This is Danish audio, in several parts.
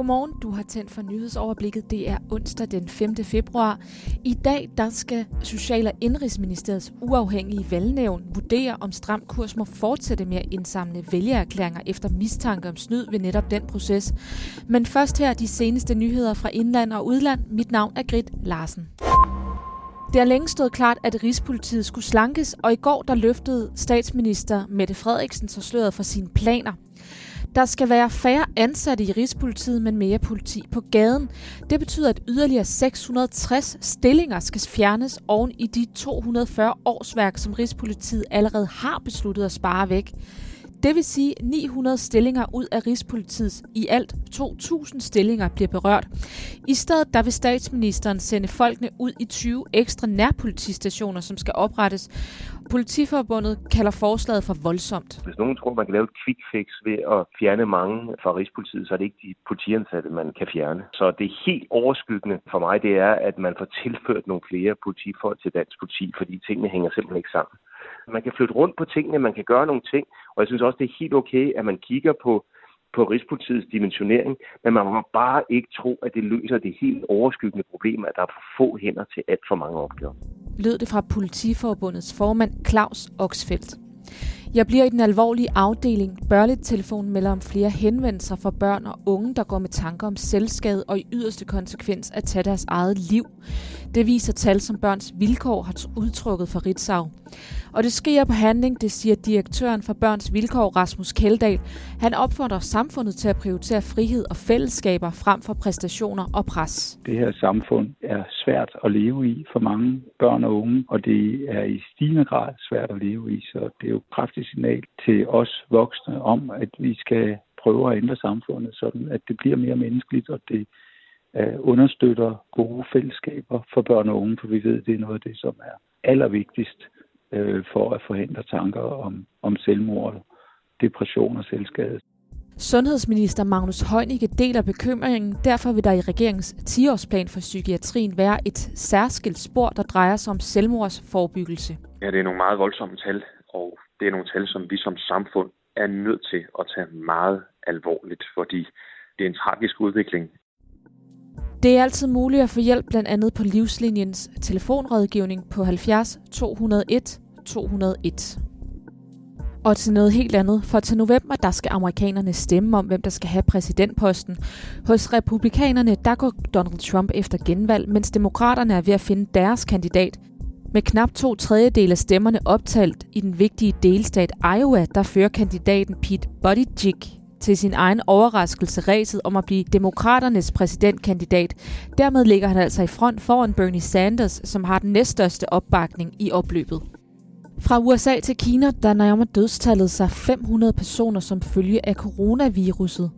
Godmorgen, du har tændt for nyhedsoverblikket. Det er onsdag den 5. februar. I dag der skal Social- og Indrigsministeriets uafhængige valgnævn vurdere, om Stram Kurs må fortsætte med at indsamle vælgererklæringer efter mistanke om snyd ved netop den proces. Men først her de seneste nyheder fra indland og udland. Mit navn er Grit Larsen. Det har længe stået klart, at Rigspolitiet skulle slankes, og i går der løftede statsminister Mette Frederiksen så sløret for sine planer. Der skal være færre ansatte i Rigspolitiet, men mere politi på gaden. Det betyder, at yderligere 660 stillinger skal fjernes oven i de 240 årsværk, som Rigspolitiet allerede har besluttet at spare væk. Det vil sige 900 stillinger ud af Rigspolitiets i alt 2.000 stillinger bliver berørt. I stedet der vil statsministeren sende folkene ud i 20 ekstra nærpolitistationer, som skal oprettes. Politiforbundet kalder forslaget for voldsomt. Hvis nogen tror, man kan lave et quick fix ved at fjerne mange fra Rigspolitiet, så er det ikke de politiansatte, man kan fjerne. Så det helt overskyggende for mig, det er, at man får tilført nogle flere politifolk til dansk politi, fordi tingene hænger simpelthen ikke sammen. Altså, man kan flytte rundt på tingene, man kan gøre nogle ting, og jeg synes også, det er helt okay, at man kigger på på Rigspolitiets dimensionering, men man må bare ikke tro, at det løser det helt overskyggende problem, at der er for få hænder til alt for mange opgaver. Lød det fra Politiforbundets formand Claus Oxfeldt. Jeg bliver i den alvorlige afdeling. telefon melder om flere henvendelser fra børn og unge, der går med tanker om selvskade og i yderste konsekvens at tage deres eget liv. Det viser tal, som Børns Vilkår har udtrykket for Ritzau. Og det sker på handling, det siger direktøren for Børns Vilkår, Rasmus Keldahl. Han opfordrer samfundet til at prioritere frihed og fællesskaber frem for præstationer og pres. Det her samfund er svært at leve i for mange børn og unge, og det er i stigende grad svært at leve i, så det er jo et kraftigt signal til os voksne om, at vi skal prøve at ændre samfundet, sådan at det bliver mere menneskeligt, og det uh, understøtter gode fællesskaber for børn og unge, for vi ved, det er noget af det, som er allervigtigst uh, for at forhindre tanker om, om selvmord, depression og selvskade. Sundhedsminister Magnus Heunicke deler bekymringen. Derfor vil der i regeringens 10-årsplan for psykiatrien være et særskilt spor, der drejer sig om selvmordsforebyggelse. Ja, det er nogle meget voldsomme tal, og det er nogle tal, som vi som samfund er nødt til at tage meget alvorligt, fordi det er en tragisk udvikling. Det er altid muligt at få hjælp blandt andet på Livslinjens telefonrådgivning på 70 201 201. Og til noget helt andet, for til november, der skal amerikanerne stemme om, hvem der skal have præsidentposten. Hos republikanerne, der går Donald Trump efter genvalg, mens demokraterne er ved at finde deres kandidat. Med knap to tredjedel af stemmerne optalt i den vigtige delstat Iowa, der fører kandidaten Pete Buttigieg til sin egen overraskelse ræset om at blive demokraternes præsidentkandidat. Dermed ligger han altså i front foran Bernie Sanders, som har den næststørste opbakning i opløbet. Fra USA til Kina, der nærmer dødstallet sig 500 personer som følge af coronaviruset.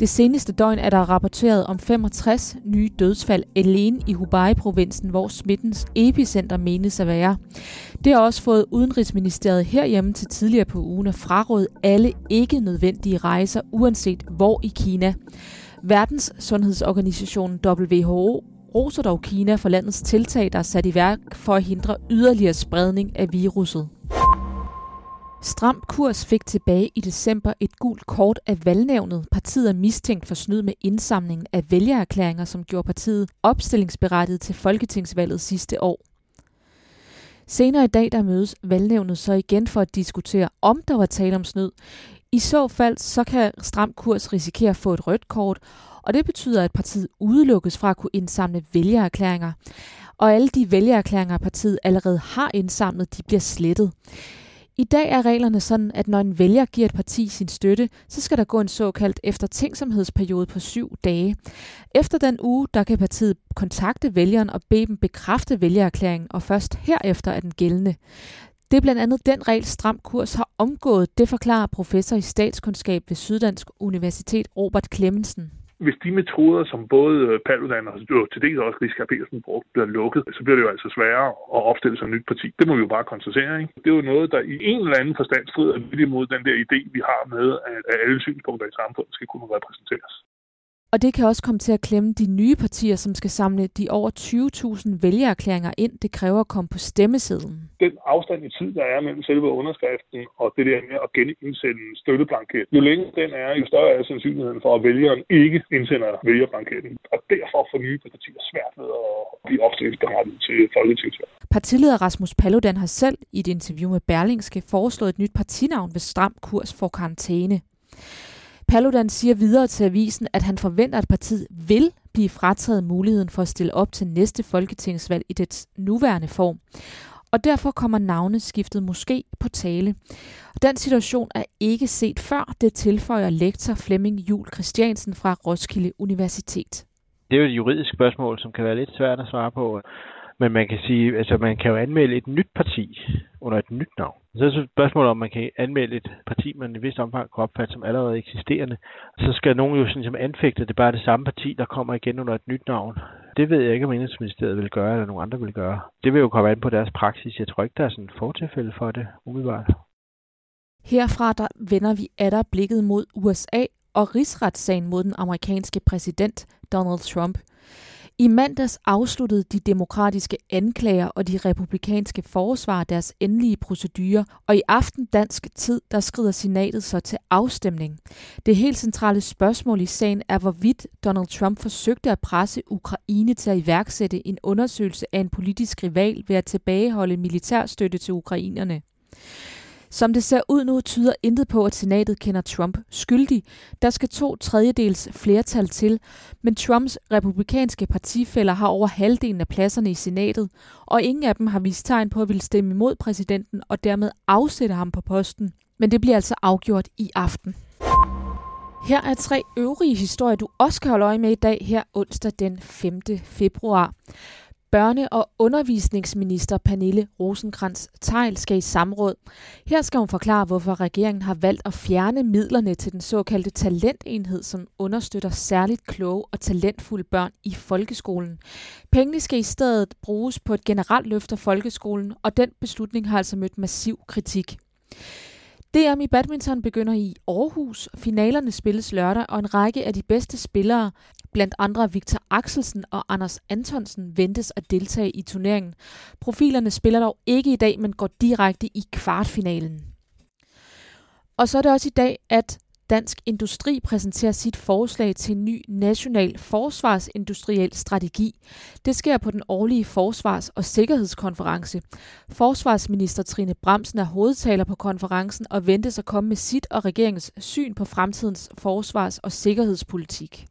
Det seneste døgn er der rapporteret om 65 nye dødsfald alene i Hubei-provinsen, hvor smittens epicenter menes at være. Det har også fået Udenrigsministeriet herhjemme til tidligere på ugen at fraråde alle ikke nødvendige rejser, uanset hvor i Kina. Verdens Sundhedsorganisation WHO roser dog Kina for landets tiltag, der er sat i værk for at hindre yderligere spredning af viruset. Stram Kurs fik tilbage i december et gult kort af valgnævnet. Partiet er mistænkt for snyd med indsamlingen af vælgererklæringer, som gjorde partiet opstillingsberettiget til folketingsvalget sidste år. Senere i dag der mødes valgnævnet så igen for at diskutere, om der var tale om snyd. I så fald så kan Stram Kurs risikere at få et rødt kort, og det betyder, at partiet udelukkes fra at kunne indsamle vælgererklæringer. Og alle de vælgererklæringer, partiet allerede har indsamlet, de bliver slettet. I dag er reglerne sådan, at når en vælger giver et parti sin støtte, så skal der gå en såkaldt eftertænksomhedsperiode på syv dage. Efter den uge, der kan partiet kontakte vælgeren og bede dem bekræfte vælgererklæringen, og først herefter er den gældende. Det er blandt andet den regel, Stram Kurs har omgået, det forklarer professor i statskundskab ved Syddansk Universitet Robert Clemmensen hvis de metoder, som både øh, Paludan og øh, til dels også Riskær Petersen brugte, bliver lukket, så bliver det jo altså sværere at opstille sig et nyt parti. Det må vi jo bare konstatere. Ikke? Det er jo noget, der i en eller anden forstand strider lidt imod den der idé, vi har med, at alle synspunkter i samfundet skal kunne repræsenteres. Og det kan også komme til at klemme de nye partier, som skal samle de over 20.000 vælgererklæringer ind. Det kræver at komme på stemmesedlen. Den afstand i tid, der er mellem selve underskriften og det der med at genindsende en støtteblanket, jo længere den er, jo større er sandsynligheden for, at vælgeren ikke indsender vælgerblanketten. Og derfor får nye partier svært ved at blive opstillingsberettet til folketingsvalg. Partileder Rasmus Paludan har selv i et interview med Berlingske foreslået et nyt partinavn ved stram kurs for karantæne. Paludan siger videre til avisen, at han forventer, at partiet vil blive frataget muligheden for at stille op til næste folketingsvalg i dets nuværende form. Og derfor kommer navneskiftet måske på tale. Den situation er ikke set før, det tilføjer lektor Flemming Jul Christiansen fra Roskilde Universitet. Det er jo et juridisk spørgsmål, som kan være lidt svært at svare på. Men man kan sige, altså man kan jo anmelde et nyt parti under et nyt navn. Så er det spørgsmålet, om man kan anmelde et parti, man i vist omfang kan opfatte som allerede eksisterende. Så skal nogen jo sådan som anfægte, at det bare er det samme parti, der kommer igen under et nyt navn. Det ved jeg ikke, om Indrigsministeriet vil gøre, eller nogen andre vil gøre. Det vil jo komme an på deres praksis. Jeg tror ikke, der er sådan et fortilfælde for det, umiddelbart. Herfra der vender vi atter blikket mod USA og rigsretssagen mod den amerikanske præsident Donald Trump. I mandags afsluttede de demokratiske anklager og de republikanske forsvar deres endelige procedurer, og i aften dansk tid, der skrider senatet så til afstemning. Det helt centrale spørgsmål i sagen er, hvorvidt Donald Trump forsøgte at presse Ukraine til at iværksætte en undersøgelse af en politisk rival ved at tilbageholde militærstøtte til ukrainerne. Som det ser ud nu, tyder intet på, at senatet kender Trump skyldig. Der skal to tredjedels flertal til, men Trumps republikanske partifælder har over halvdelen af pladserne i senatet, og ingen af dem har vist tegn på at ville stemme imod præsidenten og dermed afsætte ham på posten. Men det bliver altså afgjort i aften. Her er tre øvrige historier, du også kan holde øje med i dag, her onsdag den 5. februar. Børne- og undervisningsminister Pernille rosenkrantz teil skal i samråd. Her skal hun forklare, hvorfor regeringen har valgt at fjerne midlerne til den såkaldte talentenhed, som understøtter særligt kloge og talentfulde børn i folkeskolen. Pengene skal i stedet bruges på et generelt løft af folkeskolen, og den beslutning har altså mødt massiv kritik. DM i badminton begynder i Aarhus. Finalerne spilles lørdag, og en række af de bedste spillere, blandt andre Victor Axelsen og Anders Antonsen, ventes at deltage i turneringen. Profilerne spiller dog ikke i dag, men går direkte i kvartfinalen. Og så er det også i dag, at Dansk Industri præsenterer sit forslag til en ny national forsvarsindustriel strategi. Det sker på den årlige forsvars- og sikkerhedskonference. Forsvarsminister Trine Bremsen er hovedtaler på konferencen og ventes at komme med sit og regeringens syn på fremtidens forsvars- og sikkerhedspolitik.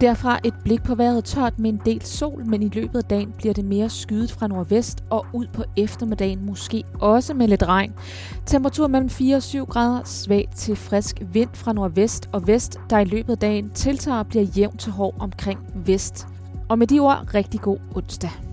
Derfra et blik på vejret tørt med en del sol, men i løbet af dagen bliver det mere skyet fra nordvest og ud på eftermiddagen måske også med lidt regn. Temperatur mellem 4 og 7 grader, svag til frisk vind fra nordvest og vest, der i løbet af dagen tiltager og bliver jævnt til hård omkring vest. Og med de ord, rigtig god onsdag.